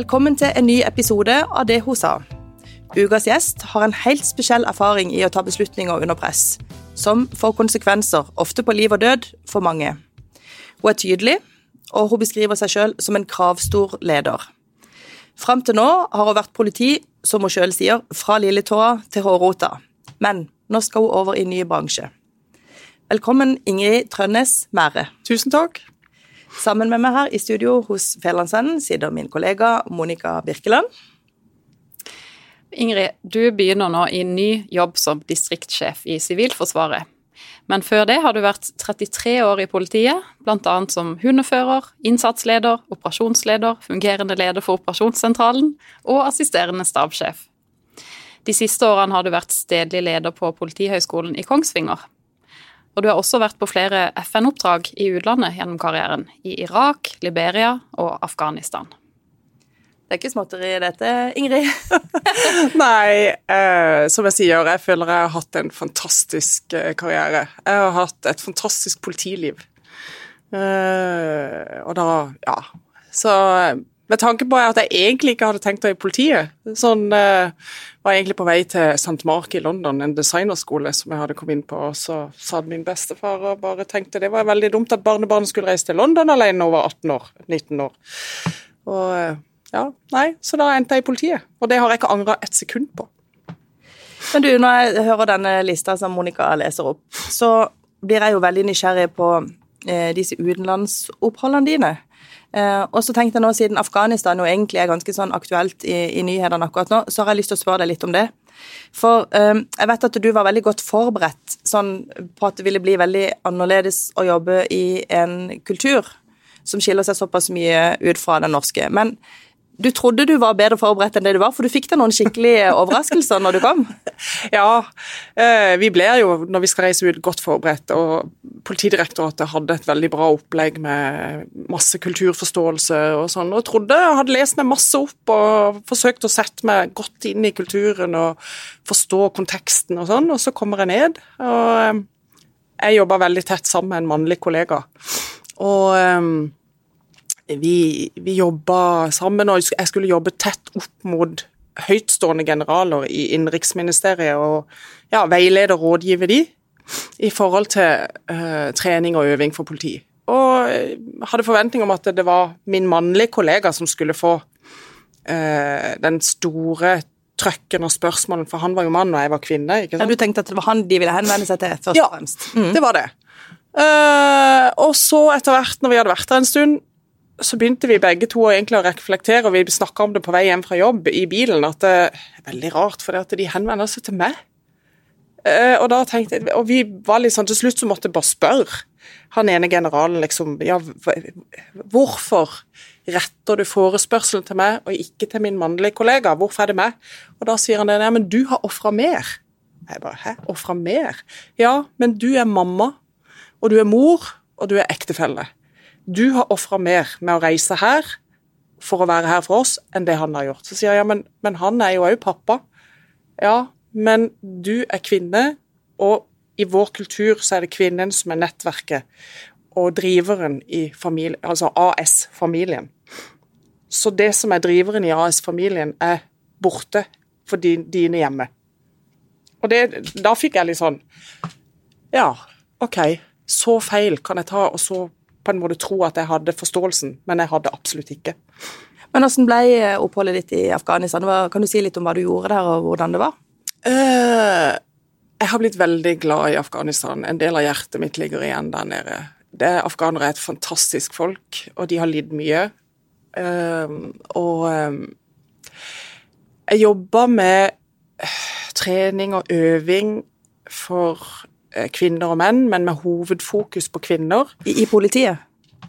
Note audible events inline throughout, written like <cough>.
Velkommen til en ny episode av Det hun sa. Ukas gjest har en helt spesiell erfaring i å ta beslutninger under press, som får konsekvenser, ofte på liv og død, for mange. Hun er tydelig, og hun beskriver seg sjøl som en kravstor leder. Fram til nå har hun vært politi, som hun sjøl sier, fra lilletåa til hårrota. Men nå skal hun over i ny bransje. Velkommen, Ingrid Trønnes Mære. Tusen takk. Sammen med meg her i studio hos Fædrelandsvennen sitter min kollega Monica Birkeland. Ingrid, du begynner nå i ny jobb som distriktssjef i Sivilforsvaret. Men før det har du vært 33 år i politiet, bl.a. som hundefører, innsatsleder, operasjonsleder, fungerende leder for operasjonssentralen og assisterende stabssjef. De siste årene har du vært stedlig leder på Politihøgskolen i Kongsvinger. Og du har også vært på flere FN-oppdrag i utlandet gjennom karrieren, i Irak, Liberia og Afghanistan. Det er ikke småtteri dette, Ingrid? <laughs> Nei, eh, som jeg sier, jeg føler jeg har hatt en fantastisk eh, karriere. Jeg har hatt et fantastisk politiliv. Eh, og da, ja Så med tanke på at jeg egentlig ikke hadde tenkt å i politiet. Sånn, uh, var egentlig på vei til St. Mark i London, en designerskole som jeg hadde kommet inn på. og Så sa min bestefar og bare tenkte det var veldig dumt at barnebarnet skulle reise til London alene over 18 år. 19 år. Og uh, ja, nei, Så da endte jeg i politiet. Og det har jeg ikke angra et sekund på. Men du, når jeg hører denne lista som Monica leser opp, så blir jeg jo veldig nysgjerrig på eh, disse utenlandsoppholdene dine. Uh, og så tenkte jeg nå, Siden Afghanistan jo egentlig er ganske sånn aktuelt i, i, nyhetene akkurat nå, så har jeg lyst til å spørre deg litt om det. For um, jeg vet at du var veldig godt forberedt sånn, på at det ville bli veldig annerledes å jobbe i en kultur som skiller seg såpass mye ut fra den norske. Men du trodde du var bedre forberedt enn det du var, for du fikk deg noen skikkelige <laughs> overraskelser når du kom? Ja, eh, vi ble jo, når vi skal reise ut, godt forberedt. Og Politidirektoratet hadde et veldig bra opplegg med masse kulturforståelse og sånn. Og trodde hadde lest meg masse opp og forsøkt å sette meg godt inn i kulturen og forstå konteksten og sånn. Og så kommer jeg ned, og eh, jeg jobber veldig tett sammen med en mannlig kollega. Og eh, vi, vi jobba sammen, og jeg skulle jobbe tett opp mot høytstående generaler i Innenriksministeriet og ja, veilede og rådgive de i forhold til uh, trening og øving for politi. Og hadde forventning om at det var min mannlige kollega som skulle få uh, den store trøkken og spørsmålene, for han var jo mann og jeg var kvinne. ikke sant? Ja, Du tenkte at det var han de ville henvende seg til først og fremst? Ja, mm. det var det. Uh, og så etter hvert, når vi hadde vært der en stund, så begynte vi begge to egentlig å reflektere, og vi snakka om det på vei hjem fra jobb i bilen, at det er veldig rart, for de henvender seg til meg. Uh, og da tenkte jeg, og vi var litt sånn, Til slutt så måtte jeg bare spørre han ene generalen liksom ja, Hvorfor retter du forespørselen til meg og ikke til min mannlige kollega? Hvorfor er det meg? Og da sier han det, Nei, men du har ofra mer. Jeg bare hæ, ofra mer? Ja, men du er mamma, og du er mor, og du er ektefelle. Du har ofra mer med å reise her for å være her for oss, enn det han har gjort. Så sier jeg ja, men, men han er jo òg pappa. Ja, men du er kvinne, og i vår kultur så er det kvinnen som er nettverket og driveren i familie, altså AS-familien. Så det som er driveren i AS-familien, er borte for dine hjemme. Og det, da fikk jeg litt sånn Ja, OK, så feil kan jeg ta, og så på en måte tro at jeg hadde forståelsen, men jeg hadde absolutt ikke. Men Hvordan ble oppholdet ditt i Afghanistan? Kan du si litt om hva du gjorde der, og hvordan det var? Uh, jeg har blitt veldig glad i Afghanistan. En del av hjertet mitt ligger igjen der nede. Det, afghanere er et fantastisk folk, og de har lidd mye. Uh, og jeg jobba med trening og øving for Eh, kvinner og menn, men med hovedfokus på kvinner. I, i politiet?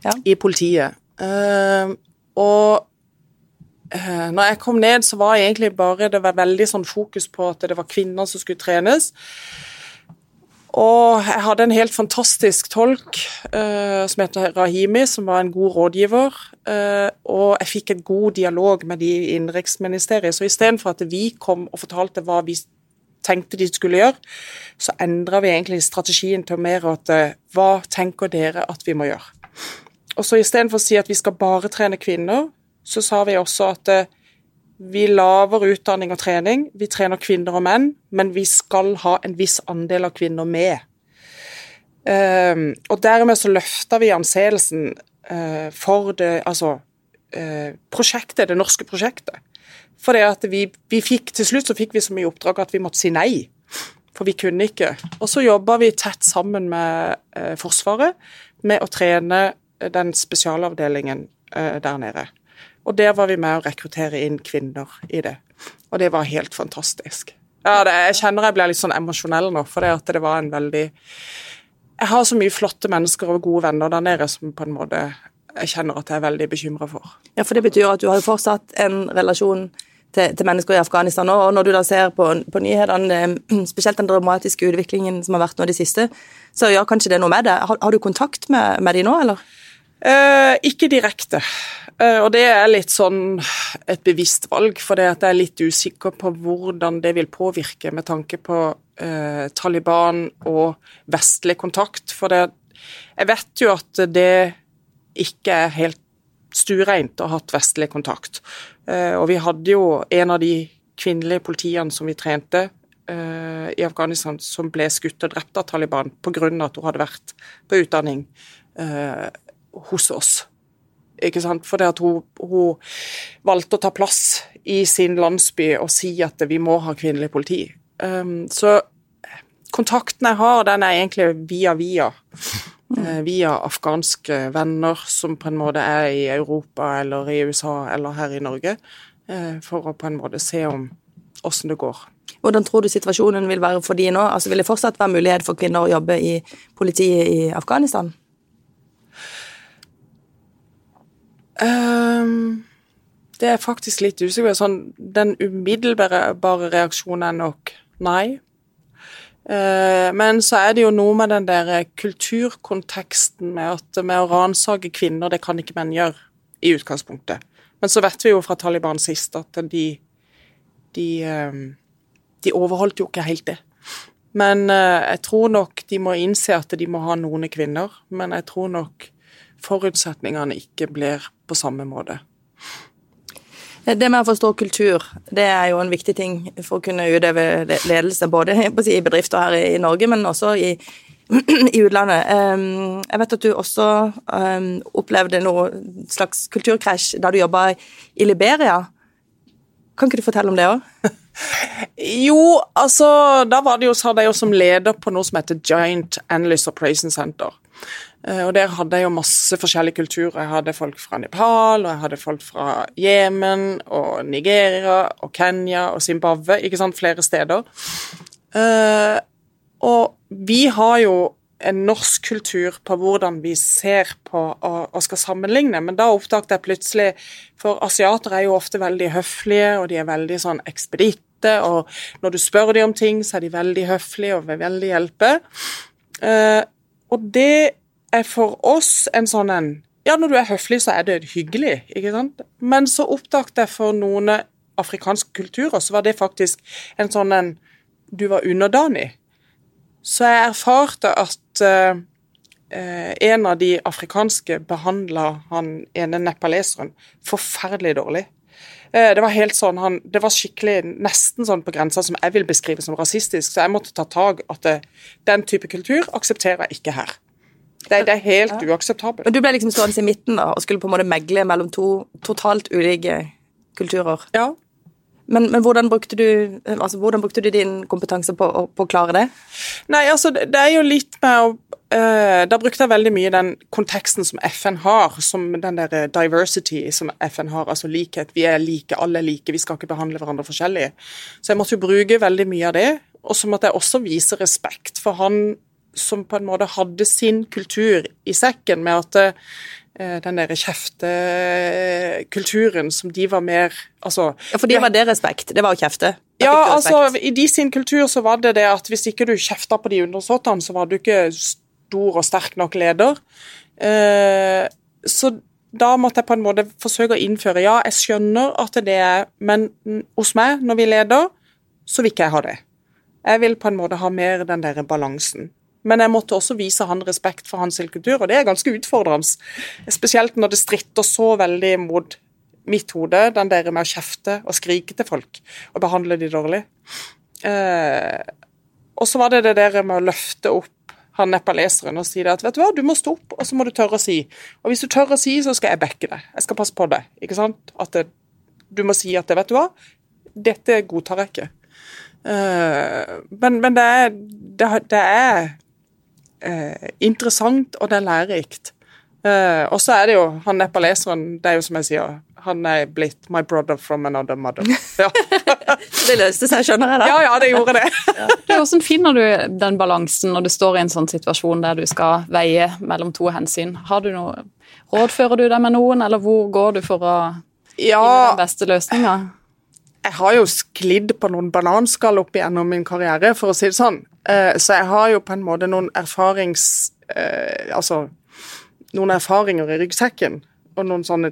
Ja. I politiet. Uh, og uh, når jeg kom ned, så var egentlig bare det var veldig sånn fokus på at det var kvinner som skulle trenes. Og jeg hadde en helt fantastisk tolk uh, som heter Rahimi, som var en god rådgiver. Uh, og jeg fikk en god dialog med de i innenriksministeriet. Så istedenfor at vi kom og fortalte hva vi tenkte de skulle gjøre, så endra vi egentlig strategien til mer at eh, hva tenker dere at vi må gjøre? Og så Istedenfor å si at vi skal bare trene kvinner, så sa vi også at eh, vi lager utdanning og trening. Vi trener kvinner og menn, men vi skal ha en viss andel av kvinner med. Um, og dermed så løfta vi anseelsen uh, for det altså prosjektet, det norske prosjektet. For det at vi, vi fikk, til slutt så fikk vi så mye oppdrag at vi måtte si nei. For vi kunne ikke. Og så jobba vi tett sammen med eh, Forsvaret med å trene den spesialavdelingen der nede. Og der var vi med å rekruttere inn kvinner i det. Og det var helt fantastisk. Ja, det, jeg kjenner jeg blir litt sånn emosjonell nå, for det, at det var en veldig Jeg har så mye flotte mennesker og gode venner der nede som på en måte jeg kjenner at jeg er veldig bekymra for. Ja, for det betyr at du har jo fortsatt en relasjon til, til mennesker i Afghanistan nå, og når du da ser på, på nyhetene, eh, <clears throat> spesielt den dramatiske utviklingen som har vært nå de siste, så gjør kanskje det noe med det. Har, har du kontakt med, med de nå, eller? Eh, ikke direkte. Eh, og det er litt sånn et bevisst valg, for jeg er litt usikker på hvordan det vil påvirke med tanke på eh, Taliban og vestlig kontakt. For det, jeg vet jo at det ikke er helt stuereint å ha hatt vestlig kontakt. Eh, og vi hadde jo en av de kvinnelige politiene som vi trente eh, i Afghanistan, som ble skutt og drept av Taliban pga. at hun hadde vært på utdanning eh, hos oss. Ikke sant? Fordi at hun, hun, valgte å ta plass i sin landsby og si at vi må ha kvinnelig politi. Så kontakten jeg har, den er egentlig via via. Uh, via afghanske venner som på en måte er i Europa eller i USA eller her i Norge. Uh, for å på en måte se om åssen det går. Hvordan tror du situasjonen vil være for de nå? Altså, vil det fortsatt være mulighet for kvinner å jobbe i politiet i Afghanistan? Um, det er faktisk litt usikkert. sånn, Den umiddelbare reaksjonen er nok nei. Uh, men så er det jo noe med den der kulturkonteksten med at med å ransake kvinner, det kan ikke menn gjøre i utgangspunktet. Men så vet vi jo fra Taliban sist at de de, um, de overholdt jo ikke helt det. Men uh, jeg tror nok de må innse at de må ha noen kvinner. Men jeg tror nok forutsetningene ikke blir på samme måte. Det med å forstå kultur, det er jo en viktig ting for å kunne utøve ledelse, både i bedrifter her i Norge, men også i, <clears throat> i utlandet. Ehm, jeg vet at du også ehm, opplevde noe slags kulturkrasj da du jobba i Liberia. Kan ikke du fortelle om det òg? <laughs> Jo, altså Da var det jo, sa de jo som leder på noe som heter Giant Analyst Operation Center. Eh, og der hadde jeg jo masse forskjellige kulturer. Jeg hadde folk fra Nepal, og jeg hadde folk fra Jemen og Nigeria og Kenya og Zimbabwe, ikke sant, flere steder. Uh, og vi har jo en norsk kultur på hvordan vi ser på og, skal sammenligne, men da oppdaget jeg plutselig For asiater er jo ofte veldig høflige, og de er veldig sånn ekspeditte, og når du spør dem om ting, så er de veldig høflige og vil veldig hjelpe. Uh, og det er for oss en sånn en Ja, når du er høflig, så er det hyggelig, ikke sant? Men så oppdaget jeg for noen afrikanske kulturer, så var det faktisk en sånn en Du var underdanig. Så jeg erfarte at uh, en av de afrikanske behandla han ene nepaleseren forferdelig dårlig. Uh, det var helt sånn, han, det var skikkelig nesten sånn på grensa som jeg vil beskrive som rasistisk, så jeg måtte ta tak at det, den type kultur aksepterer jeg ikke her. Det, det er helt ja. uakseptabelt. Men Du ble liksom stående i midten da, og skulle på en måte megle mellom to totalt ulike kulturer. Ja. Men, men hvordan, brukte du, altså, hvordan, brukte du, din kompetanse på, på, å klare det? Nei, altså, det er jo litt med å uh, Da brukte jeg veldig mye den konteksten som FN har, som den der eh, diversity som FN har, altså likhet. Vi er like, alle er like, vi skal ikke behandle hverandre forskjellig. Så jeg måtte jo bruke veldig mye av det. Og så måtte jeg også vise respekt for han som på en måte hadde sin kultur i sekken, med at det, den der kjeftekulturen som de var mer altså, Ja, For de var det respekt? Det var å kjefte? Ja, altså i de sin kultur så var det det at hvis ikke du kjefta på de undersåttene, så var du ikke stor og sterk nok leder. Eh, så da måtte jeg på en måte forsøke å innføre Ja, jeg skjønner at det er Men hos meg, når vi leder, så vil ikke jeg ha det. Jeg vil på en måte ha mer den der balansen. Men jeg måtte også vise han respekt for hans kultur, og det er ganske utfordrende. Spesielt når det stritter så veldig mot mitt hode, den der med å kjefte og skrike til folk og behandle de dårlig. Eh, og så var det det der med å løfte opp han nepaleseren og si det at vet du hva, du må stå opp, og så må du tørre å si. Og hvis du tør å si, så skal jeg backe deg. Jeg skal passe på deg. ikke sant? At det, du må si at det, vet du hva, dette godtar jeg ikke. Eh, men, men, det er, det, det er uh, interessant, og det er lærerikt. Eh, og så er det jo han nepaleseren, det er jo som jeg sier, han er blitt my brother from another mother. <laughs> Ja. det løste seg, skjønner jeg da. Ja, ja, det gjorde det. <laughs> ja. du, hvordan finner du den balansen når du står i en sånn situasjon der du skal veie mellom to hensyn? Har du noe, Rådfører du deg med noen, eller hvor går du for å ja, finne den beste løsninga? Jeg har jo sklidd på noen bananskall opp igjennom min karriere, for å si det sånn. Eh, så jeg har jo på en måte noen erfarings... Eh, altså noen erfaringer i ryggsekken og noen sånne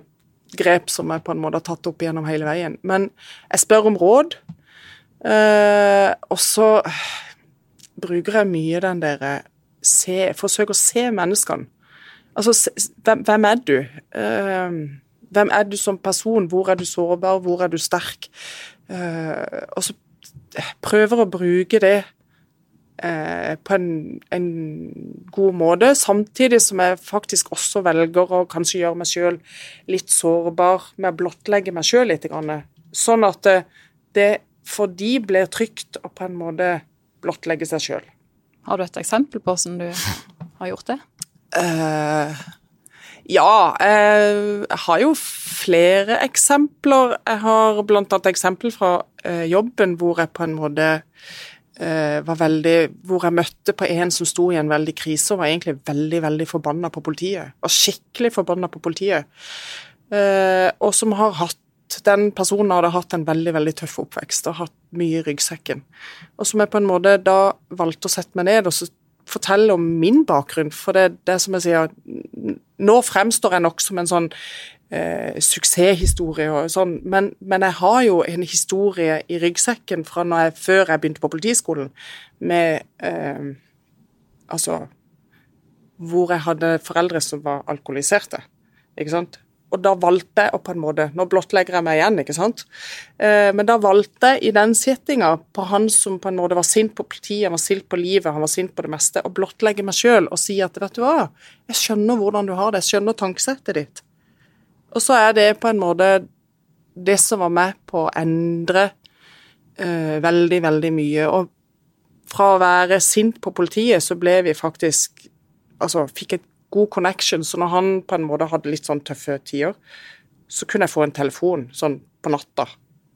grep som jeg på en måte har tatt opp gjennom hele veien. Men jeg spør om råd, eh, og så bruker jeg mye den derre se Forsøk å se menneskene. Altså, hvem, hvem er du? Hvem er du som person? Hvor er du sårbar? Hvor er du sterk? Og så prøver å bruke det på en, en, god måte, samtidig som jeg faktisk også velger å kanskje gjøre meg sjøl litt sårbar med å blottlegge meg sjøl litt. Sånn at det, det for de blir trygt å på en måte blottlegge seg sjøl. Har du et eksempel på hvordan du har gjort det? Uh, ja, jeg har jo flere eksempler. Jeg har annet eksempel fra jobben hvor jeg på en måte Eh, var veldig, hvor jeg møtte på en som sto i en veldig krise og var egentlig veldig veldig forbanna på politiet. Var skikkelig forbanna på politiet. Eh, og som har hatt Den personen hadde hatt en veldig veldig tøff oppvekst og hatt mye i ryggsekken. Og som jeg på en måte da valgte å sette meg ned og fortelle om min bakgrunn. For det, det som jeg sier, nå fremstår jeg nok som en sånn eh, suksesshistorie og sånn, men, men, jeg har jo en historie i ryggsekken fra jeg, før jeg begynte på politiskolen, med eh, Altså Hvor jeg hadde foreldre som var alkoholiserte. Ikke sant? Og da valgte jeg på en måte Nå blottlegger jeg meg igjen, ikke sant? Eh, men da valgte jeg i den settinga på han som på en måte var sint på politiet, han var sint på livet, han var sint på det meste, å blottlegge meg sjøl og si at vet du hva, jeg skjønner hvordan du har det, jeg skjønner tankesettet ditt. Og så er det på en måte det som var med på å endre uh, veldig, veldig mye. Og fra å være sint på politiet, så ble vi faktisk Altså fikk et god connection. Så når han på en måte hadde litt sånn tøffe tider, så kunne jeg få en telefon sånn på natta.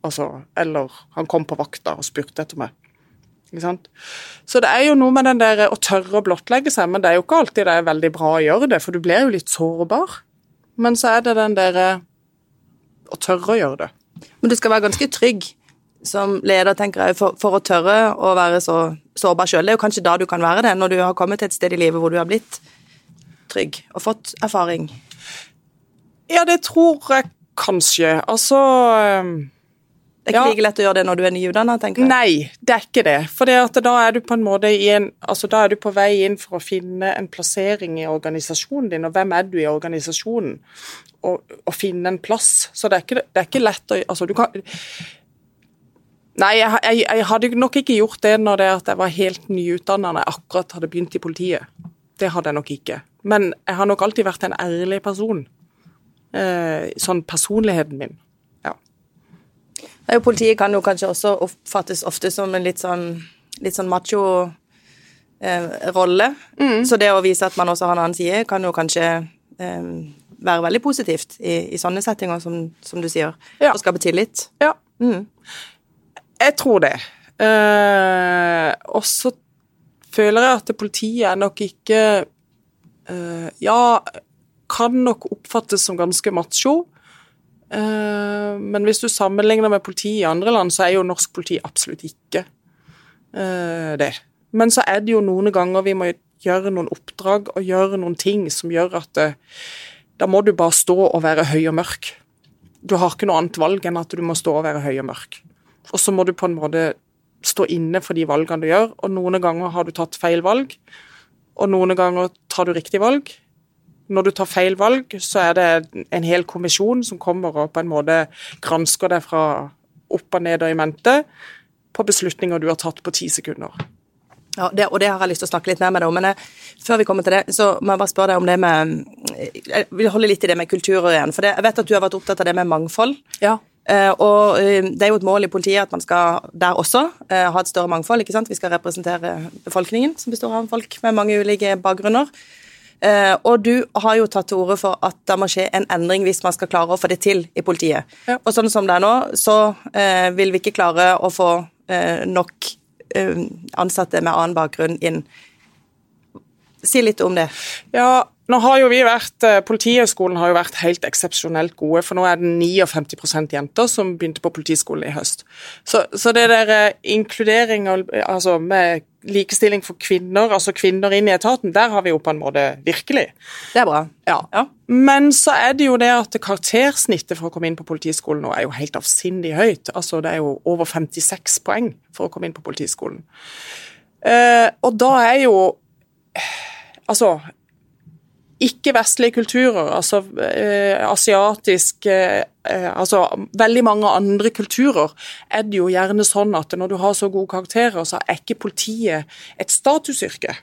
Altså, eller han kom på vakta og spurte etter meg. Ikke sant? Så det er jo noe med den der å tørre å blottlegge seg, men det er jo ikke alltid det er veldig bra å gjøre det, for du blir jo litt sårbar. Men så er det den derre å tørre å gjøre det. Men du skal være ganske trygg som leder, tenker jeg, for, for å tørre å være så sårbar sjøl. Det er jo kanskje da du kan være det, når du har kommet til et sted i livet hvor du har blitt trygg og fått erfaring. Ja, det tror jeg kanskje. Altså det er ikke ja. like lett å gjøre det når du er nyutdanna. Nei, det er ikke det. For da er du på en måte i en, altså da er du på vei inn for å finne en plassering i organisasjonen din, og hvem er du i organisasjonen? Og, og finne en plass. Så det er ikke, det er ikke lett å Altså, du kan Nei, jeg, jeg, jeg, hadde nok ikke gjort det når det jeg var helt nyutdanna når jeg akkurat hadde begynt i politiet. Det hadde jeg nok ikke. Men jeg har nok alltid vært en ærlig person. Eh, sånn personligheten min. Politiet kan jo kanskje også oppfattes ofte som en litt sånn, litt sånn macho eh, rolle. Mm. Så det å vise at man også har en annen side, kan jo kanskje eh, være veldig positivt i, i sånne settinger, som, som du sier. Ja. Og skape tillit. Ja. Mm. Jeg tror det. Eh, og så føler jeg at politiet er nok ikke eh, Ja, kan nok oppfattes som ganske macho. Eh, men hvis du sammenligner med politiet i andre land, så er jo norsk politi absolutt ikke uh, det. Men så er det jo noen ganger vi må gjøre noen oppdrag og gjøre noen ting som gjør at det, eh, da må du bare stå og være høy og mørk. Du har ikke noe annet valg enn at du må stå og være høy og mørk. Og så må du på en måte stå inne for de valgene du gjør, og noen ganger har du tatt feil valg, og noen ganger tar du riktig valg. Når du tar feil valg, så er det en hel kommisjon som kommer og på en måte gransker deg fra opp og ned og i mente på beslutninger du har tatt på ti sekunder. Ja, det, og det har jeg lyst til å snakke litt mer med deg om. Men jeg, før vi kommer til det, så må jeg bare spørre deg om det med Jeg vil holde litt i det med kultur igjen. For det, jeg vet at du har vært opptatt av det med mangfold. Ja. Uh, og uh, det er jo et mål i politiet at man skal der også uh, ha et større mangfold. ikke sant? Vi skal representere befolkningen, som består av folk med mange ulike bakgrunner. Og du har jo tatt til orde for at det må skje en endring hvis man skal klare å få det til i politiet. Ja. Og sånn som det er nå, så vil vi ikke klare å få nok ansatte med annen bakgrunn inn. Si litt om det. Ja, nå har jo vi vært, eh, Politihøgskolen har jo vært helt eksepsjonelt gode, for nå er det 59 jenter som begynte på Politiskolen i høst. Så, så det der eh, inkludering altså med likestilling for kvinner, altså kvinner inn i etaten, der har vi jo på en måte virkelig. Det er bra. Ja. ja. Men så er det jo det at karaktersnittet for å komme inn på Politiskolen nå er jo helt avsindig høyt. Altså det er jo over 56 poeng for å komme inn på Politiskolen. Eh, og da er jo Altså ikke-vestlige kulturer, altså eh, asiatisk eh, altså Veldig mange andre kulturer er det jo gjerne sånn at når du har så gode karakterer, så er ikke politiet et statusyrke.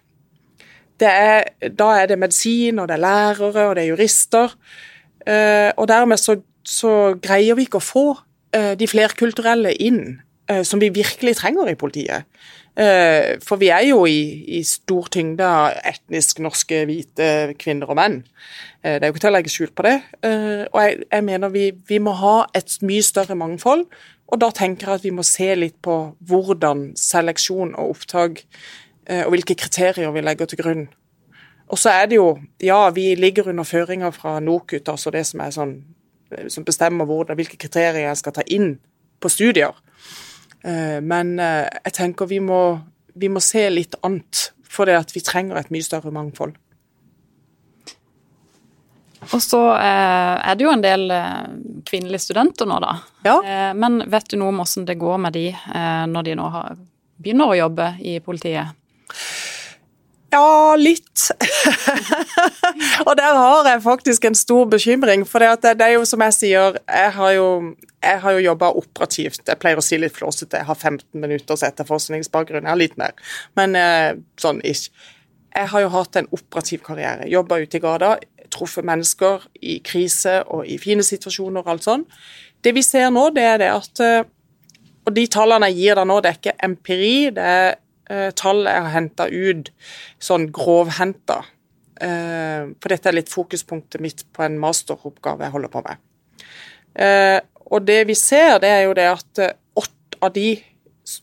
Er, da er det medisin, og det er lærere, og det er jurister. Eh, og dermed så, så greier vi ikke å få eh, de flerkulturelle inn, eh, som vi virkelig trenger i politiet. Eh, for vi er jo i, i stor tyngde av etnisk norske hvite kvinner og menn. Eh, det er jo ikke til å legge skjul på det. Eh, og jeg, jeg mener vi, vi, må ha et mye større mangfold. Og da tenker jeg at vi må se litt på hvordan seleksjon og opptak og hvilke kriterier vi legger til grunn. Og så er det jo Ja, vi ligger under føringer fra NOKUT, altså det som sånn som bestemmer hvordan, hvilke kriterier jeg skal ta inn på studier. Eh, men eh, jeg tenker vi må, vi må se litt annet, for det at vi trenger et mye større mangfold. Og så eh, er det jo en del kvinnelige studenter nå, da. Ja. Men vet du noe om hvordan det går med de når de nå har, begynner å jobbe i politiet? Ja, litt. <laughs> og der har jeg faktisk en stor bekymring. For det, det, er jo som jeg sier, jeg har jo, jeg har jo jobba operativt. Jeg pleier å si litt flåsete. Jeg har 15 minutters etterforskningsbakgrunn. Jeg har litt mer, men eh, sånn ikke. Jeg har jo hatt en operativ karriere. Jobba ute i gata, truffet mennesker i krise og i fine situasjoner og alt sånn. Det vi ser nå, det er det at eh, Og de tallene jeg gir deg nå, det er ikke empiri. det er Eh, tall jeg har henta ut, sånn grovhenta. Eh, for dette er litt fokuspunktet mitt på en masteroppgave jeg holder på med. Eh, og det vi ser, det er jo det at åtte av de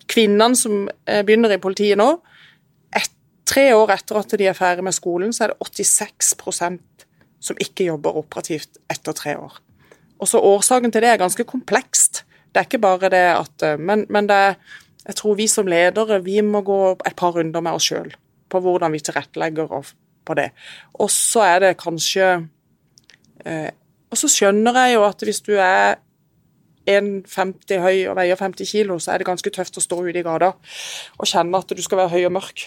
kvinnene som begynner i politiet nå, et, tre år etter at de er ferdig med skolen, så er det 86% som ikke jobber operativt etter tre år. Og så Årsaken til det er ganske komplekst. Det er ikke bare det at Men, men det er jeg tror vi som ledere vi må gå et par runder med oss sjøl på hvordan vi tilrettelegger på det. Og så er det kanskje eh, Og så skjønner jeg jo at hvis du er 1,50 høy og veier 50 kilo, så er det ganske tøft å stå ute i gata og kjenne at du skal være høy og mørk.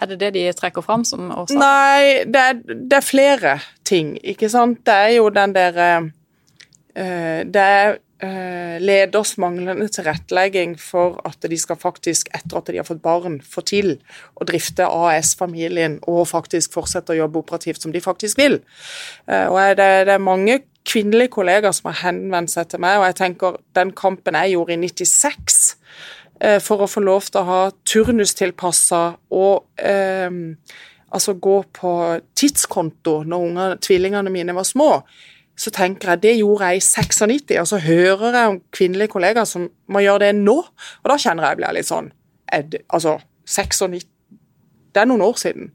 Er det det de trekker fram som årsak? Nei, det er, det er, flere ting, ikke sant. Det er jo den derre uh, Det er Eh, leders manglende tilrettelegging for at de skal faktisk, etter at de har fått barn, få til å drifte AS-familien og faktisk fortsette å jobbe operativt som de faktisk vil. Eh, og det, det er mange kvinnelige kollegaer som har henvendt seg til meg, og jeg tenker den kampen jeg gjorde i 96 eh, for å få lov til å ha turnustilpassa og eh, altså gå på tidskonto når unger, tvillingene mine var små, så tenker jeg det gjorde jeg i 96, og så hører jeg om kvinnelige kollegaer som må gjøre det nå. Og da kjenner jeg blir litt sånn det, Altså, 96 Det er noen år siden.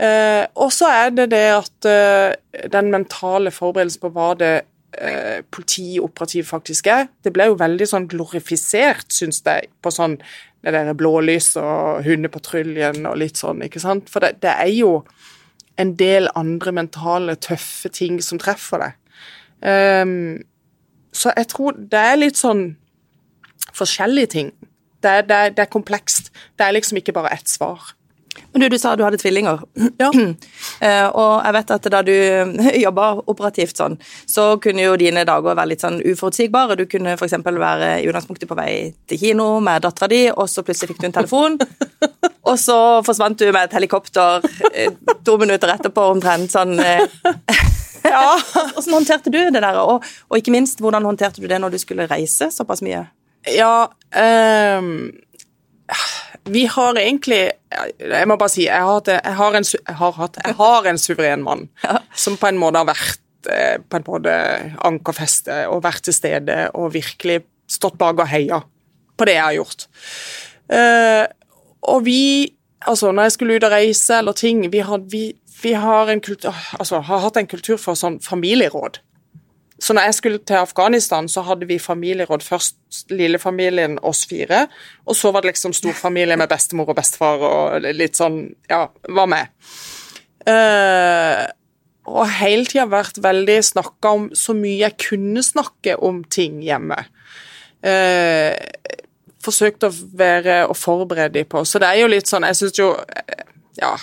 Eh, og så er det det at eh, den mentale forberedelsen på hva det eh, politioperativ faktisk er, det ble jo veldig sånn glorifisert, syns jeg, på sånn det der blålys og hundepatruljen og litt sånn, ikke sant. For det, det er jo en del andre mentale, tøffe ting som treffer deg. Um, så jeg tror det er litt sånn forskjellige ting. Det det, det er, komplekst. Det er liksom ikke bare ett svar. Men du, du sa du hadde tvillinger. Ja. <clears throat> Eh, og jeg vet at da du <laughs> jobba operativt sånn, så kunne jo dine dager være litt sånn uforutsigbare. Du kunne f.eks. være i utgangspunktet på vei til kino med dattera di, og så plutselig fikk du en telefon. <laughs> Og så forsvant du med et helikopter eh, to minutter etterpå omtrent sånn eh. Ja. <laughs> Hvordan håndterte du det der? Og, og, ikke minst, hvordan håndterte du det når du skulle reise såpass mye? Ja, um vi har egentlig Jeg må bare si, jeg har, jeg har, en, jeg har, hatt, jeg har en suveren mann ja. som på en måte har vært eh, på en måte ankerfeste og vært til stede og virkelig stått bak og heia på det jeg har gjort. Uh, og vi Altså, når jeg skulle ut og reise eller ting Vi, had, vi, vi har, kultur, altså, har hatt en kultur for sånn familieråd. Så når jeg skulle til Afghanistan, så hadde vi familieråd. Først lillefamilien, oss fire. Og så var det liksom storfamilie med bestemor og bestefar og litt sånn Ja, var med. Uh, og hele tida vært veldig snakka om så mye jeg kunne snakke om ting hjemme. Uh, forsøkt å være og forberede dem på. Så det er jo litt sånn Jeg syns jo Ja.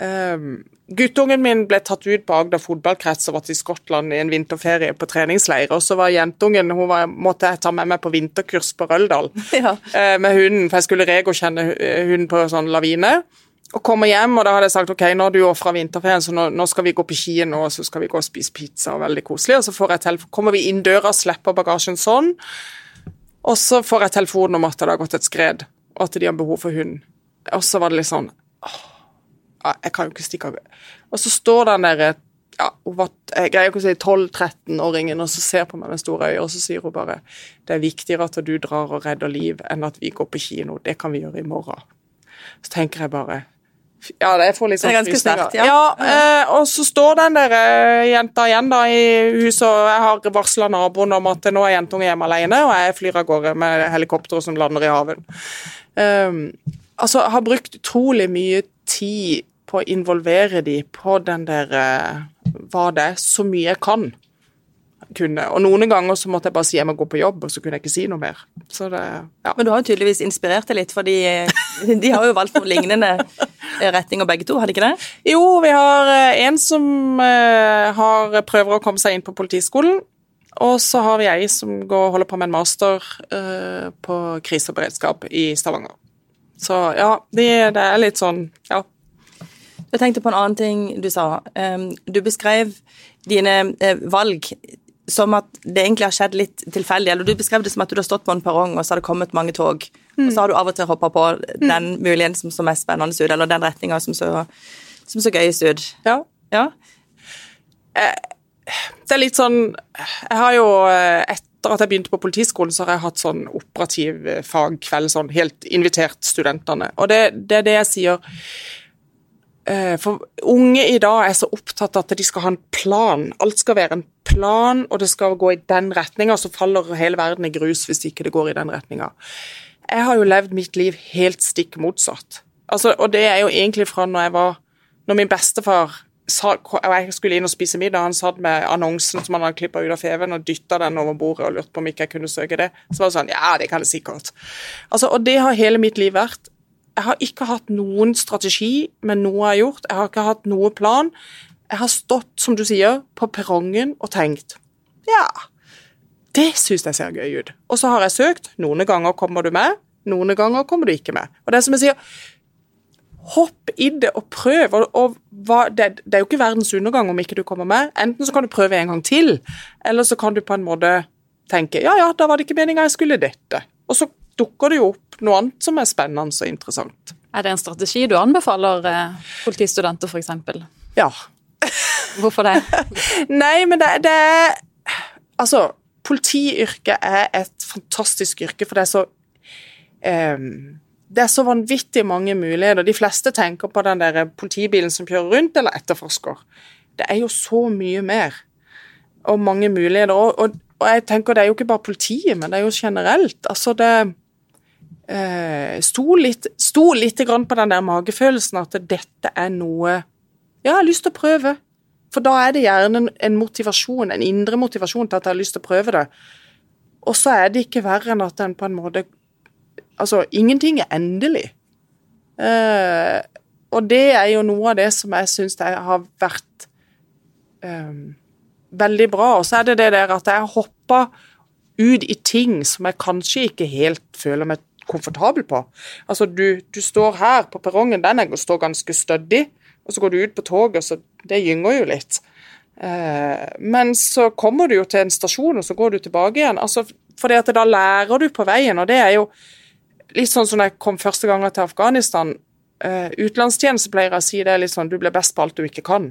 Um, Guttungen min ble tatt ut på Agder fotballkrets og var til Skottland i en vinterferie på treningsleir. Og så var jentungen hun var, måtte jeg ta med meg på vinterkurs på Røldal <laughs> ja. eh, med hunden, for jeg skulle regodkjenne hunden på sånn lavine. Og kommer hjem, og da hadde jeg sagt ok, nå er du ofra vinterferien, så nå, nå, skal vi gå på kino og så skal vi gå og spise pizza. og Veldig koselig. Og så får jeg telefon, kommer vi inn døra, slipper bagasjen sånn, og så får jeg telefonen om at det har gått et skred, og at de har behov for hund. Og så var det litt sånn åh, jeg kan jo ikke stikke av. Og så står den der ja, jeg greier ikke å si 12-13-åringen og så ser på meg med store øyne, og så sier hun bare det er viktigere at du drar og redder liv enn at vi går på kino. Det kan vi gjøre i morgen. Så tenker jeg bare ja, det får litt sånn frysninger. Ja. ja eh, og så står den der eh, jenta igjen da i huset, og jeg har varsla naboen om at nå er jentungen hjemme alene, og jeg flyr av gårde med helikopter som lander i haven. Um, altså, har brukt utrolig mye tid på å involvere de på den der uh, Hva det er, så mye jeg kan. Kunne. Og noen ganger så måtte jeg bare si jeg må gå på jobb, og så kunne jeg ikke si noe mer. Det, ja. Men du har jo tydeligvis inspirert deg litt, for de, de har jo valgt for lignende retninger begge to, har de ikke det? Jo, vi har eh, en som har prøver å komme seg inn på Politiskolen. Og så har vi ei som går, holder på med en master på krise og beredskap i Stavanger. Så ja, det, det er litt sånn Ja, jeg tenkte på en annen ting du sa. Du beskrev dine eh, valg som at det egentlig har skjedd litt tilfeldig. Eller du beskrev det som at du har stått på en perrong, og så har det kommet mange tog. Mm. Og så har du av og til hoppa på den muligheten som så mest spennende ut, eller den retninga som, som, så gøyest ut. Ja. ja. Eh, det er litt sånn Jeg har jo et etter at jeg begynte på Politiskolen, så har jeg hatt sånn operativ fagkveld, sånn helt invitert studentene. Og det, det er det jeg sier Eh, for unge i dag er så opptatt av at de skal ha en plan. Alt skal være en plan, og det skal gå i den retninga, så faller hele verden i grus hvis ikke det går i den retninga. Jeg har jo levd mitt liv helt stikk motsatt. Altså, og det er jo egentlig fra når jeg var Når min bestefar sa, og jeg skulle inn og spise middag, han satt med annonsen som han hadde klippa ut av feven og dytta den over bordet og lurte på om ikke jeg kunne søke det. Så var det sånn Ja, det kan jeg sikkert. Altså, og det har hele mitt liv vært jeg har ikke hatt noen strategi med noe jeg har gjort. Jeg har ikke hatt noen plan. Jeg har stått, som du sier, på perrongen og tenkt ja, det syns jeg ser gøy ut. Og så har jeg søkt. Noen ganger kommer du med, noen ganger kommer du ikke med. Og det er som jeg sier, hopp i det og prøv. Og, og hva, det, det, er jo ikke verdens undergang om ikke du kommer med. Enten så kan du prøve en gang til, eller så kan du på en måte tenke ja ja, da var det ikke meninga jeg skulle dette. Og så dukker det jo opp noe annet som er spennende og interessant. Er det en strategi du anbefaler eh, politistudenter, f.eks.? Ja. Hvorfor det? <laughs> Nei, men det, det er Altså, politiyrket er et fantastisk yrke, for det er så um, det er så vanvittig mange muligheter. De fleste tenker på den der politibilen som kjører rundt, eller etterforsker. Det er jo så mye mer, og mange muligheter. Og, og, og jeg tenker det er jo ikke bare politiet, men det er jo generelt. Altså det eh, sto, litt, sto litt på den der magefølelsen at dette er noe ja, jeg har lyst til å prøve. For da er det gjerne en motivasjon, en indre motivasjon til at jeg har lyst til å prøve det. Og så er det ikke verre enn at en på en måte Altså, ingenting er endelig. Eh, og det er jo noe av det som jeg syns har vært um, veldig bra. Og så er det det der at jeg har hoppa ut i ting som jeg kanskje ikke helt føler meg komfortabel på. Altså, du, du står her på perrongen, den står ganske stødig, og så går du ut på toget, så det gynger jo litt. Eh, men så kommer du jo til en stasjon, og så går du tilbake igjen. Altså, fordi at da lærer du på veien, og det er jo litt sånn som da jeg kom første gang til Afghanistan. Eh, utenlandstjeneste pleier jeg å si det litt sånn du blir best på alt du ikke kan.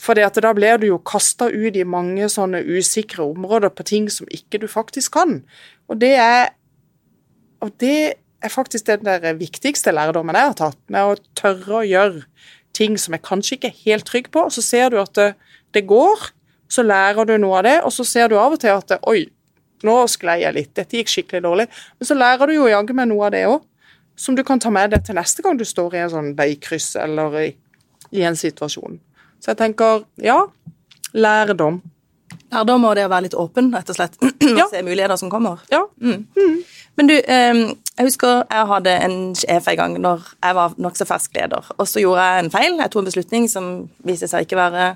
Fordi at da blir du jo kasta ut i mange sånne usikre områder på ting som ikke du faktisk kan. Og det er, og det er faktisk den der viktigste lærdommen jeg har tatt, med å tørre å gjøre ting som jeg kanskje ikke er helt trygg på, og så ser du at det, det går, så lærer du noe av det, og så ser du av og til at det, oi, nå sklei jeg litt, dette gikk skikkelig dårlig. Men så lærer du jo jaggu meg noe av det òg, som du kan ta med deg til neste gang du står i en sånn veikryss eller i, i en situasjon. Så jeg tenker ja, lærdom. Lærdom må det være litt åpen, rett og slett. <clears throat> Ja. Se muligheter som kommer. Ja. Mm. Men du, jeg husker jeg hadde en sjef en gang når jeg var nokså fersk leder. Og så gjorde jeg en feil. Jeg tok en beslutning som viste seg ikke være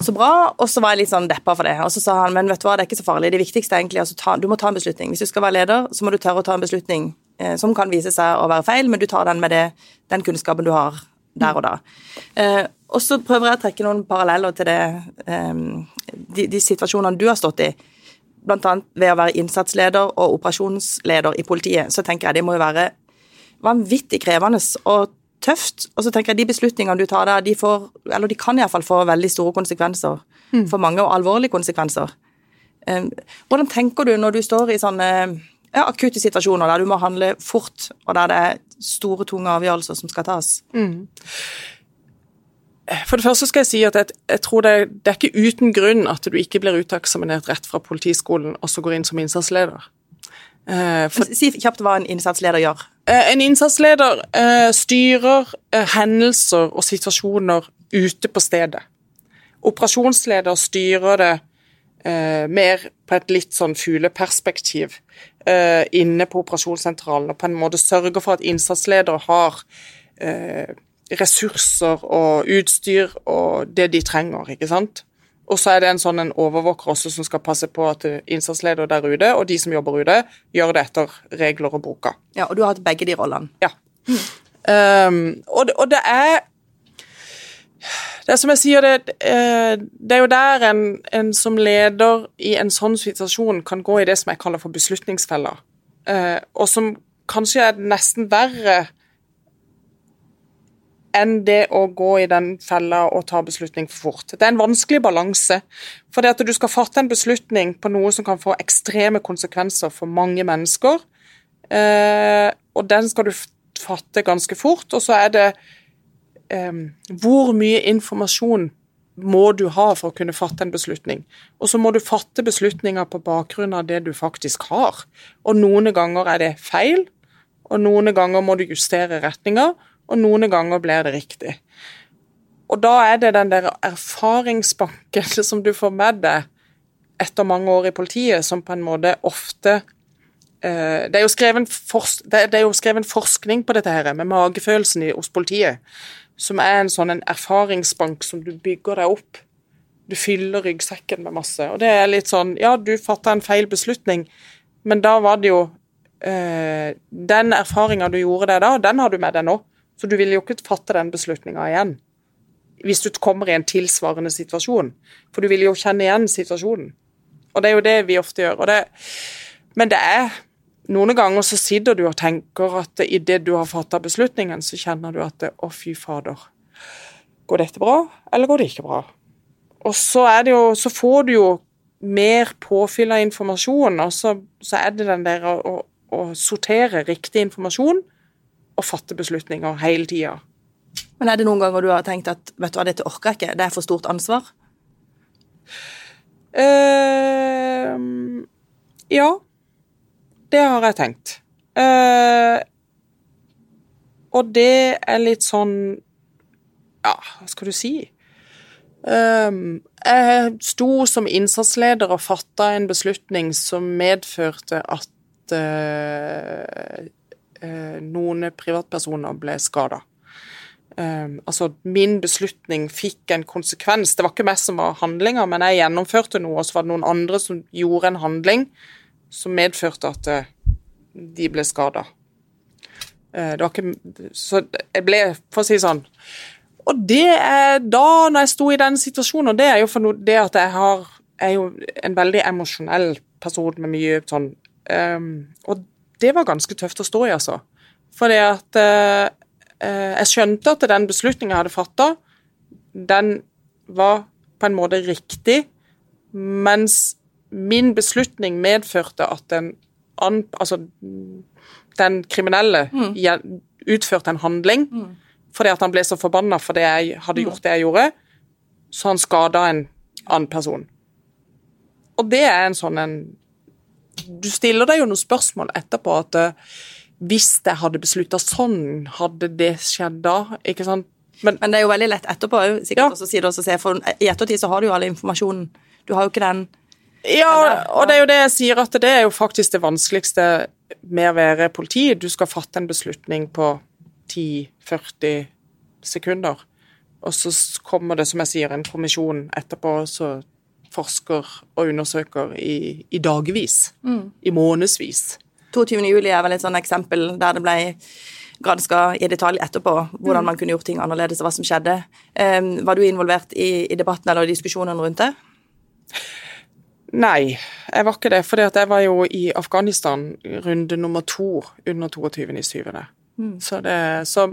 så bra, og så var jeg litt sånn deppa for det. Og så sa han men vet du hva, det er ikke så farlig, det viktigste er egentlig altså du må ta en beslutning. Hvis du skal være leder, så må du tørre å ta en beslutning eh, som kan vise seg å være feil, men du tar den med det, den kunnskapen du har der og da. Eh, og så prøver jeg å trekke noen paralleller til det, eh, de, de, situasjonene du har stått i. Annet ved å være innsatsleder og operasjonsleder i politiet, så tenker jeg det må jo være vanvittig krevende og tøft. Og så tenker jeg de beslutningene du tar der, de får, eller de kan iallfall få veldig store konsekvenser mm. for mange, og alvorlige konsekvenser. Eh, hvordan tenker du når du står i sånne ja, akutte situasjoner der du må handle fort, og der det er store, tunge avgjørelser som skal tas? Mm. For det første skal jeg si at jeg, jeg tror det, det, er ikke uten grunn at du ikke blir uteksaminert rett fra politiskolen og så går inn som innsatsleder. Eh, for, si kjapt hva en innsatsleder gjør. Uh, en innsatsleder eh, styrer hendelser og situasjoner ute på stedet. Operasjonsleder styrer det mer på et litt sånn fugleperspektiv inne på operasjonssentralen, og på en måte sørger for at innsatsledere har ressurser og utstyr og det de trenger, ikke sant. Og så er det en sånn en overvåker også som skal passe på at innsatsleder der ute og de som jobber ute, gjør det etter regler og boka. Ja, Og du har hatt begge de rollene? Ja. Mm. Um, og, det, og, det er det er som jeg sier, det, eh, det er jo der en, en, som leder i en sånn situasjon kan gå i det som jeg kaller for beslutningsfeller. Uh, og som kanskje er nesten verre enn det å gå i den fella og ta beslutning for fort. Det er en vanskelig balanse. For det at du skal fatte en beslutning på noe som kan få ekstreme konsekvenser for mange mennesker, eh, og den skal du fatte ganske fort, og så er det eh, Hvor mye informasjon må du ha for å kunne fatte en beslutning? Og så må du fatte beslutninger på bakgrunn av det du faktisk har. Og noen ganger er det feil, og noen ganger må du justere retninger og noen ganger blir det riktig. Og da er det den der erfaringsbanken <laughs> som du får med deg etter mange år i politiet, som på en måte ofte eh, det, er jo skrevet forskning på dette her, med magefølelsen hos politiet, som er en sånn en erfaringsbank som du bygger deg opp. Du fyller ryggsekken med masse. Og det er litt sånn Ja, du fatta en feil beslutning, men da var det jo eh, Den erfaringa du gjorde deg da, den har du med deg nå. Så du vil jo ikke fatte den beslutninga igjen hvis du kommer i en tilsvarende situasjon. For du vil jo kjenne igjen situasjonen. Og det er jo det vi ofte gjør. Det, men det er Noen ganger så sitter du og tenker at idet du har fatta beslutningen, så kjenner du at det, å, fy fader. Går dette bra, eller går det ikke bra? Og så, det jo, så får du jo mer påfyll av informasjon, og så, så er det den der å, å sortere riktig informasjon og fatte beslutninger hele tida. Men er det noen ganger du har tenkt at vet du hva, dette orker jeg ikke, det er for stort ansvar? Uh, ja, det har jeg tenkt. Uh, og det er litt sånn Ja, hva skal du si? Um, jeg sto som innsatsleder og fatta en beslutning som medførte at uh, Eh, noen privatpersoner ble skada. Um, altså, min beslutning fikk en konsekvens. Det var ikke meg som var handlinga, men jeg gjennomførte noe, og så var det noen andre som gjorde en handling som medførte at uh, de ble skada. Ikke Så jeg ble, for å si sånn Og det er da, når jeg sto i den situasjonen, og det er jo for det at jeg har er jo en veldig emosjonell person med mye sånn um, Og det var ganske tøft å stå i, altså. Fordi at uh, jeg skjønte at den beslutningen jeg hadde fatta, den var på en måte riktig, mens min beslutning medførte at den, altså, den kriminelle mm. utførte en handling mm. fordi at han ble så forbanna fordi jeg hadde gjort det jeg gjorde, så han skada en annen person. Og det er en sånn en Du stiller deg jo noen spørsmål etterpå at uh, hvis jeg hadde beslutta sånn, hadde det skjedd da? Ikke sant? Men, Men, det er jo veldig lett etterpå sikkert ja. også, si det også, for i ettertid så har du jo all informasjonen. Du har jo ikke den ja, og det er jo det jeg sier, at det er jo faktisk det vanskeligste med å være politi. Du skal fatte en beslutning på 10-40 sekunder, og så kommer det, som jeg sier, en kommisjon etterpå, så forsker og undersøker i, i dagevis. Mm. I månedsvis. 22. juli er vel et sånt eksempel der det ble granska i detalj etterpå hvordan mm. man kunne gjort ting annerledes og hva som skjedde. Um, var du involvert i, i debatten eller diskusjonen rundt det? Nei, jeg var ikke det. For jeg var jo i Afghanistan runde nummer to under 22.7. Mm. Så, det, så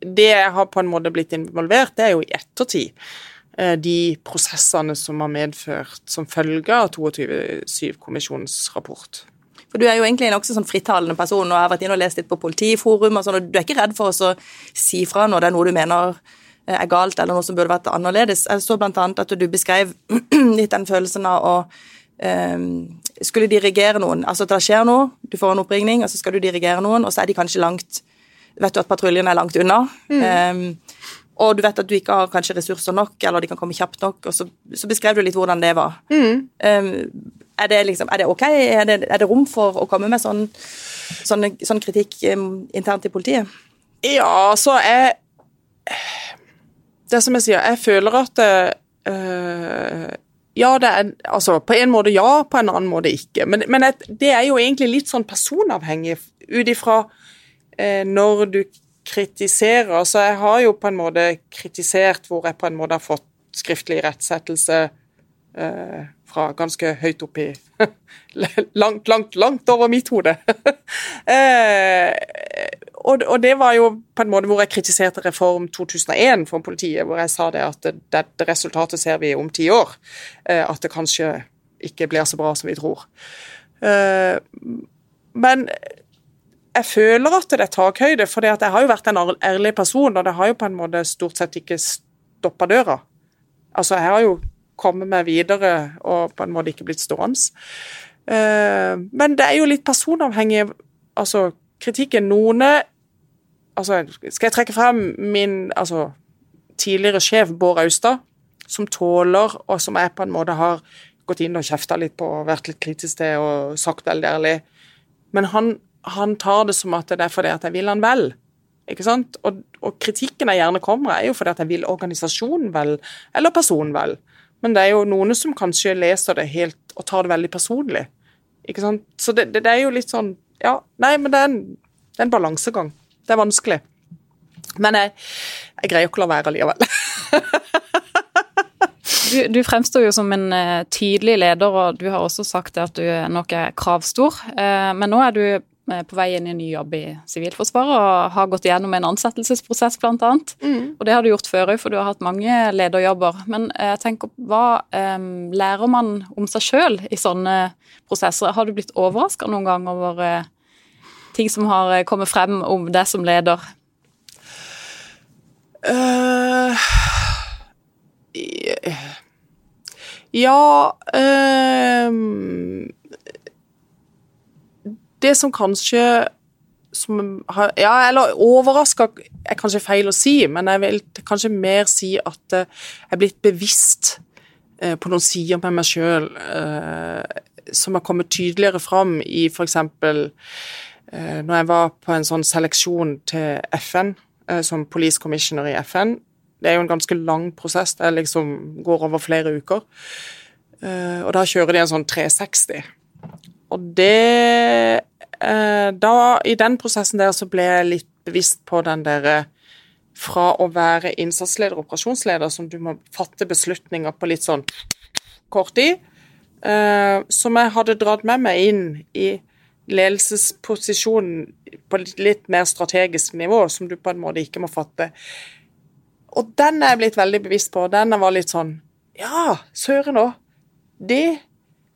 det jeg har på en måte blitt involvert, det er jo i ettertid. Eh, de prosessene som har medført som følge av 22.7-kommisjonens rapport. For Du er jo egentlig en også sånn frittalende person og har vært inne og lest litt på politiforum. og sånn, og Du er ikke redd for å si fra når det er noe du mener eh, er galt, eller noe som burde vært annerledes. Jeg så bl.a. at du beskrev <clears throat> litt den følelsen av å skulle dirigere noen. Altså at det skjer noe, du får en oppringning, og så skal du dirigere noen, og så er de kanskje langt Vet du at patruljen er langt unna. Mm. Um, og du vet at du ikke har kanskje ressurser nok, eller de kan komme kjapt nok. og Så, så beskrev du litt hvordan det var. Mm. Um, er, det liksom, er det ok? Er det, er det, rom for å komme med sånn, sånn, sånn kritikk um, internt i politiet? Ja, så jeg Det som jeg sier, jeg føler at uh, Ja, det er Altså, på en måte ja, på en annen måte ikke. Men, men det er jo egentlig litt sånn personavhengig ut ifra eh, når du kritiserer. Så jeg har jo på en måte kritisert hvor jeg på en måte har fått skriftlig rettsettelse eh, fra ganske høyt opp i <laughs> Langt, langt, langt over mitt hode. <laughs> eh, og, og, det var jo på en måte hvor jeg kritiserte Reform 2001 for politiet, hvor jeg sa det at dette resultatet ser vi om ti år. Eh, at det kanskje ikke blir så bra som vi tror. Eh, men jeg føler at det er takhøyde, for jeg har jo vært en ærlig person, og det har jo på en måte stort sett ikke stoppa døra. Altså, jeg har jo kommet meg videre og på en måte ikke blitt stående. Uh, men det er jo litt personavhengig, altså kritikken. Noen altså, Skal jeg trekke frem min altså, tidligere sjef Bård Austad, som tåler, og som jeg på en måte har gått inn og kjefta litt på og vært litt kritisk til og sagt veldig ærlig. Men han han tar det som at det er fordi at jeg vil han vel. Ikke sant? Og, og kritikken jeg gjerne kommer, er jo fordi at jeg vil organisasjonen vel, eller personen vel. Men det er jo noen som kanskje leser det helt og tar det veldig personlig. Ikke sant? Så det, det, det er jo litt sånn Ja, nei, men det er en, det er en balansegang. Det er vanskelig. Men jeg, jeg greier ikke å la være likevel. <laughs> Du, du, fremstår jo som en uh, tydelig leder, og du har også sagt at du nok er kravstor. Uh, men nå er du Eh, på vei inn i en ny jobb i Sivilforsvaret og har gått gjennom en ansettelsesprosess, bl.a. Mm. Og det har du gjort før òg, for du har hatt mange lederjobber. Men eh, jeg tenker, hva lærer man om seg sjøl i sånne prosesser? Har du blitt overraska noen gang over ting som har kommet frem om deg som leder? Uh, ja uh, det som kanskje som har, ja, eller overraska er kanskje feil å si, men jeg vil kanskje mer si at eh, jeg er blitt bevisst eh, på noen sider med meg sjøl eh, som har kommet tydeligere fram i f.eks. Eh, når jeg var på en sånn seleksjon til FN eh, som police commissioner i FN. Det er jo en ganske lang prosess, det liksom går over flere uker. Eh, og da kjører de en sånn 360. Og det Da, i den prosessen der, så ble jeg litt bevisst på den derre fra å være innsatsleder og operasjonsleder, som du må fatte beslutninger på litt sånn kort tid, som jeg hadde dratt med meg inn i ledelsesposisjonen på litt, litt mer strategisk nivå, som du på en måte ikke må fatte. Og den er jeg blitt veldig bevisst på. Den var litt sånn Ja, søren òg. Det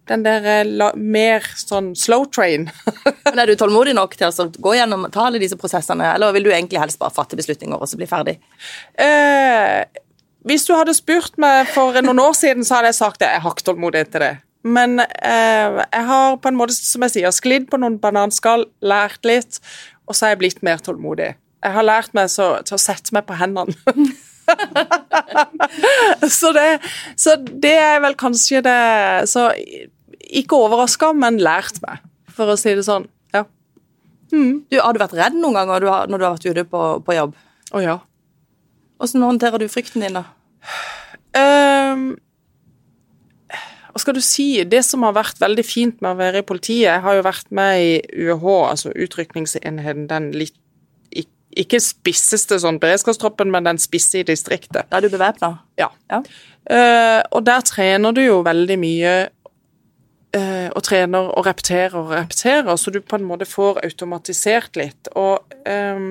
den der eh, mer sånn slow train. <laughs> Men Er du tålmodig nok til å gå gjennom ta alle disse prosessene, eller vil du egentlig helst bare fatte beslutninger og så bli ferdig? Eh, hvis du hadde spurt meg for noen år siden, så hadde jeg sagt det. Jeg har ikke tålmodighet til det. Men eh, jeg har på en måte, som jeg sier, sklidd på noen bananskall, lært litt, og så er jeg blitt mer tålmodig. Jeg har lært meg så, til å sette meg på hendene. <laughs> så, det, så det er vel kanskje det Så ikke overraska, men lært meg, for å si det sånn. Ja. Mm. Du, har du vært redd noen ganger når du har vært ute på, på jobb? Å ja. Åssen håndterer du frykten din, da? Um, hva skal du si? Det som har vært veldig fint med å være i politiet Jeg har jo vært med i UH, altså utrykningsenheten, den litt ikke spisseste sånn beredskapstroppen, men den spisse i distriktet. Da er du bevæpna? Ja. ja. Uh, og der trener du jo veldig mye uh, og trener og repeterer og repeterer, så du på en måte får automatisert litt. Og um,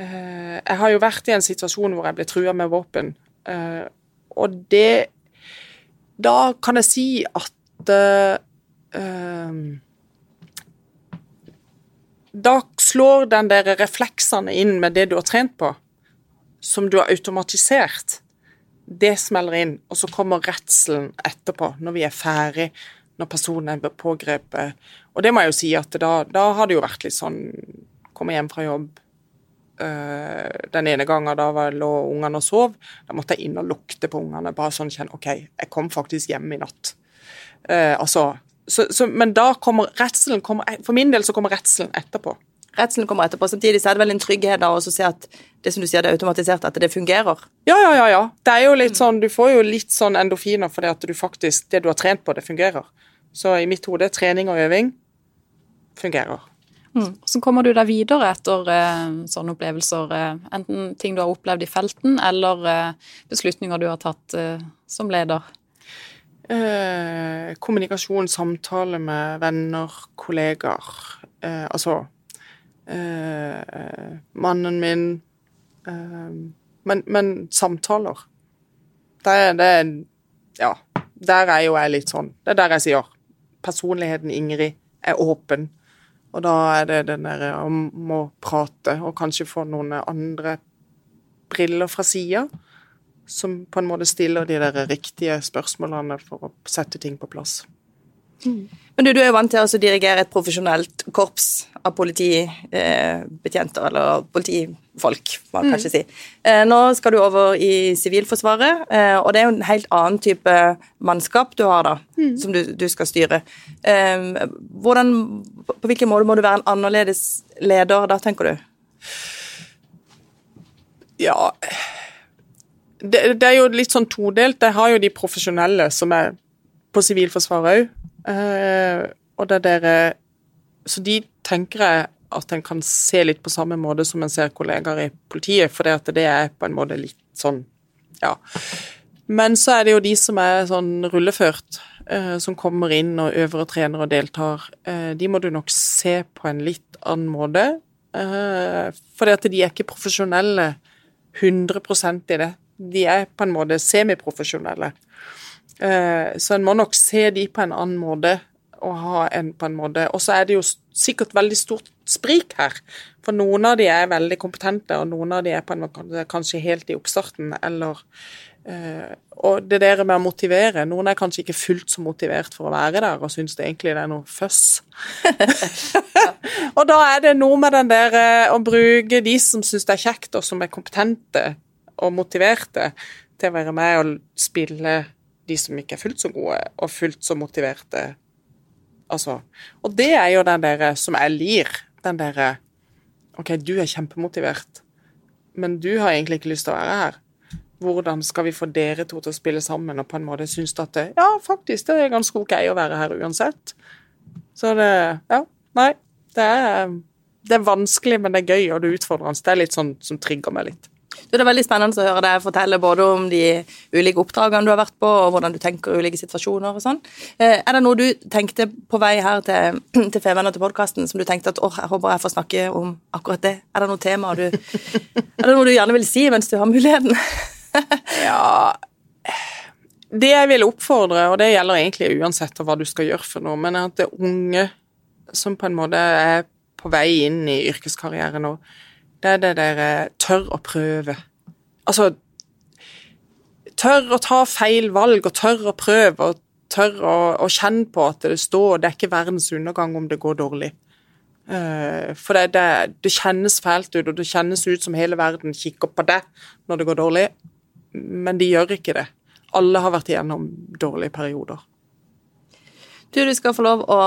uh, jeg har jo vært i en situasjon hvor jeg ble trua med våpen, og det Da kan jeg si at da slår den der refleksene inn med det du har trent på, som du har automatisert. Det smeller inn, og så kommer redselen etterpå, når vi er ferdig, når personen er pågrepet. Og det må jeg jo si at da, da har det jo vært litt sånn Komme hjem fra jobb. Uh, den ene gangen da var, lå ungene og sov, da måtte jeg inn og lukte på ungene. Bare sånn kjenne OK, jeg kom faktisk hjem i natt. Uh, altså så, så, men da kommer redselen kommer, For min del så kommer redselen etterpå. Redselen kommer etterpå. Samtidig så er det vel en trygghet da å se at det som du sier, det er automatisert, at det fungerer. Ja, ja, ja. ja. Det er jo litt sånn, Du får jo litt sånn endorfiner fordi at du faktisk, det du har trent på, det fungerer. Så i mitt hode, trening og øving fungerer. Mm. Kommer du deg videre etter eh, sånne opplevelser? Eh, enten ting du har opplevd i felten, eller eh, beslutninger du har tatt som leder? Eh, kommunikasjon, samtale med venner, kollegaer. Eh, altså eh, Mannen min men, men, samtaler. Det det Ja. Der er jo jeg litt sånn Det er der jeg sier personligheten Ingrid er åpen. Og da er det den derre om å prate, og kanskje få noen andre briller fra sida som på en måte stiller de der riktige spørsmålene for å sette ting på plass. Mm. Men du, du, er jo vant til å dirigere et profesjonelt korps av politibetjenter, eh, eller politifolk, må man mm. kanskje si. Eh, nå skal du over i Sivilforsvaret, eh, og det er jo en helt annen type mannskap du har da, mm. som du, du, skal styre. Eh, hvordan, på hvilken måte må du være en annerledes leder da, tenker du? Ja det, det, er jo litt sånn todelt. Jeg har jo de profesjonelle som er på Sivilforsvaret òg. Eh, og det dere Så de tenker jeg at en kan se litt på samme måte som en ser kollegaer i politiet, for det, at det er på en måte litt sånn, ja. Men så er det jo de som er sånn rulleført, uh, som kommer inn og øver og trener og deltar. Uh, de må du nok se på en litt annen måte. uh, for at de er ikke profesjonelle 100 i det de er på en måte semiprofesjonelle. Eh, så en må nok se de på en annen måte og ha en på en måte Og så er det jo sikkert veldig stort sprik her. For noen av de er veldig kompetente, og noen av de er på en måte kanskje helt i oppstarten, eller uh, Og det der med å motivere Noen er kanskje ikke fullt så motivert for å være der, og syns det egentlig det er noe føss. <laughs> og da er det noe med den der uh, å bruke de som syns det er kjekt, og som er kompetente, og motiverte til å være med og spille de som ikke er fullt så gode, og fullt så motiverte. Altså. Og det er jo den derre som jeg lir. Den derre OK, du er kjempemotivert. men du har egentlig ikke lyst til å være her. Hvordan skal vi få dere to til å spille sammen og på en måte synes at det, ja, faktisk, det er ganske ok å være her uansett. Så det Ja, nei. Det er, det er vanskelig, men det er gøy, og det er utfordrende. Det er litt sånn som trigger meg litt. Det er veldig spennende å høre deg fortelle både om de ulike oppdragene du har vært på, og hvordan du tenker i ulike situasjoner og sånn. Eh, er det noe du tenkte på vei her til, <clears throat> til og til podkasten som du tenkte at åh, jeg håper jeg får snakke om akkurat det? Er det noe tema du <laughs> Er det noe du gjerne vil si mens du har muligheten? <laughs> ja Det jeg vil oppfordre, og det gjelder egentlig uansett hva du skal gjøre for noe, men at det er unge som på en måte er på vei inn i yrkeskarrieren nå, det er det dere eh, tør å prøve. Altså Tør å ta feil valg, og tør å prøve, og tør å, å kjenne på at det står Det er ikke verdens undergang om det går dårlig. Uh, for det, det, det, kjennes fælt ut, og det kjennes ut som hele verden kikker på deg når det går dårlig, men de gjør ikke det. Alle har vært igjennom dårlige perioder. Du, du skal få lov å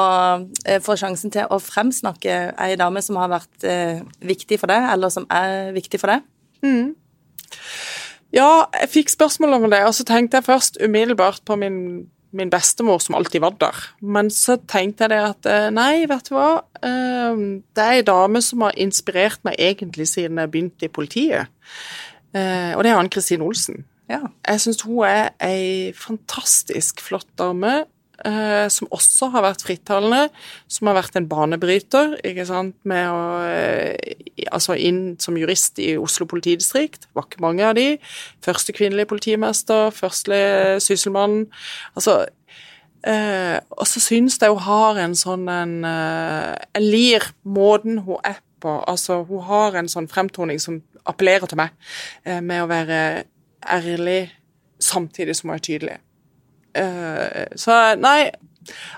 eh, få sjansen til å fremsnakke ei dame som har vært eh, viktig for deg, eller som er viktig for deg. Mm. Ja, jeg fikk spørsmål om det, og så tenkte jeg først umiddelbart på min, min bestemor som alltid var der. Men så tenkte jeg det at eh, nei, vet du hva. Det er ei dame som har inspirert meg egentlig siden jeg begynte i politiet. Og det er Ann Kristin Olsen. Ja. Jeg syns hun er ei fantastisk flott dame som også har vært frittalende, som har vært en banebryter ikke sant, med å eh, Altså inn som jurist i Oslo politidistrikt, var ikke mange av de. Første kvinnelige politimester, første sysselmann. Altså eh, Og så syns jeg hun har en sånn en eh, Jeg lir måten hun er på. Altså, hun har en sånn fremtoning som appellerer til meg, eh, med å være ærlig samtidig som hun er tydelig. Uh, så nei,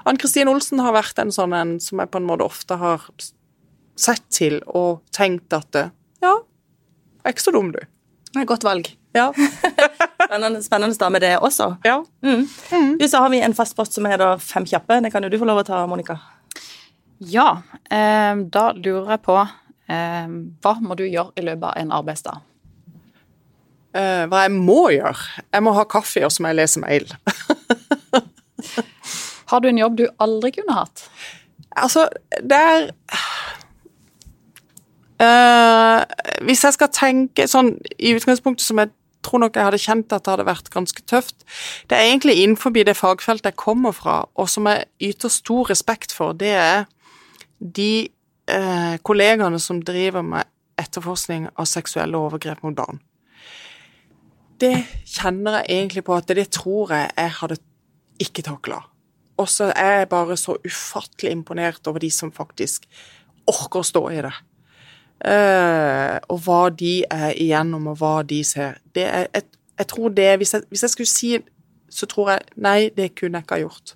Ann Kristin Olsen har vært en sånn en som jeg på en måte ofte har sett til og tenkt at ja, er ikke så dum, du. Det er godt valg. Ja. <laughs> spennende, spennende dame, det også. Ja. Mm. Mm. Du, så har vi en fast post som heter Fem kjappe. Det kan jo du få lov å ta, Monica. Ja, eh, da lurer jeg på eh, Hva må du gjøre i løpet av en arbeidsdag? Uh, hva jeg må gjøre? Jeg må ha kaffe, og så må jeg lese mail. <laughs> Har du en jobb du aldri kunne hatt? Altså, det er uh, Hvis jeg skal tenke sånn i utgangspunktet som jeg tror nok jeg hadde kjent at det hadde vært ganske tøft, det er egentlig innenfor det fagfeltet jeg kommer fra, og som jeg yter stor respekt for, det er de uh, kollegaene som driver med etterforskning av seksuelle overgrep mot barn det kjenner jeg egentlig på at det tror jeg jeg hadde ikke takla. Og så er jeg bare så ufattelig imponert over de som faktisk orker å stå i det. Uh, og hva de er igjennom, og hva de ser. Det er, jeg, jeg tror det hvis jeg, hvis jeg, skulle si så tror jeg nei, det kunne jeg ikke ha gjort.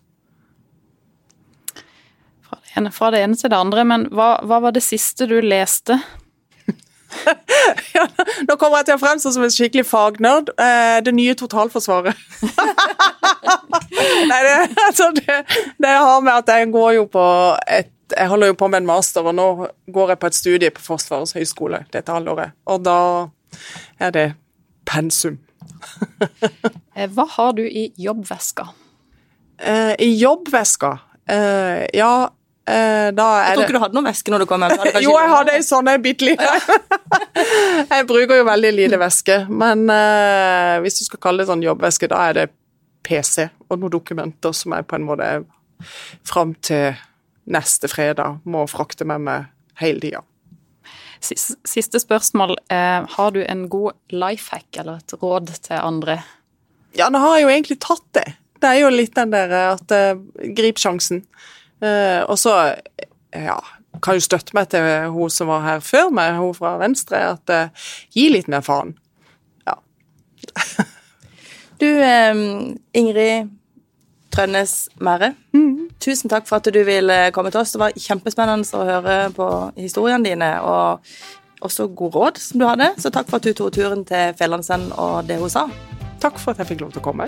Fra det ene, fra det ene til det andre, men hva, hva var det siste du leste <laughs> ja, nå kommer jeg til å fremstå som en skikkelig fagnerd. Eh, det nye totalforsvaret. <laughs> Nei, det, altså det, det, har med at jeg går jo på et Jeg holder jo på med en master, og nå går jeg på et studie på Forsvarets høgskole dette halvåret. Og da er det pensum. <laughs> Eh, hva har du i jobbveska? Eh, I jobbveska? Eh, ja jeg tror ikke du hadde noen veske når du kom hjem? <laughs> jo, jeg hadde ei sånn ei bitte lita. <laughs> jeg bruker jo veldig lite væske, men uh, hvis du skal kalle det sånn jobbveske, da er det PC og noen dokumenter som jeg på en måte fram til neste fredag må frakte med meg hele tida. Siste spørsmål. Eh, har du en god life hack eller et råd til andre? Ja, nå har jeg jo egentlig tatt det. Det er jo litt den der at uh, grip sjansen. Uh, og så ja, kan jo støtte meg til hun som var her før meg, hun fra Venstre, at uh, gi litt mer faen. Ja. du, um, Ingrid Trønnes Mære, mm. tusen takk for at du ville komme til oss. Det var kjempespennende å høre på historiene dine, og også god råd som du hadde. Så takk for at du tok turen til Fjellandsend og det hun sa. Takk for at jeg fikk lov til å komme.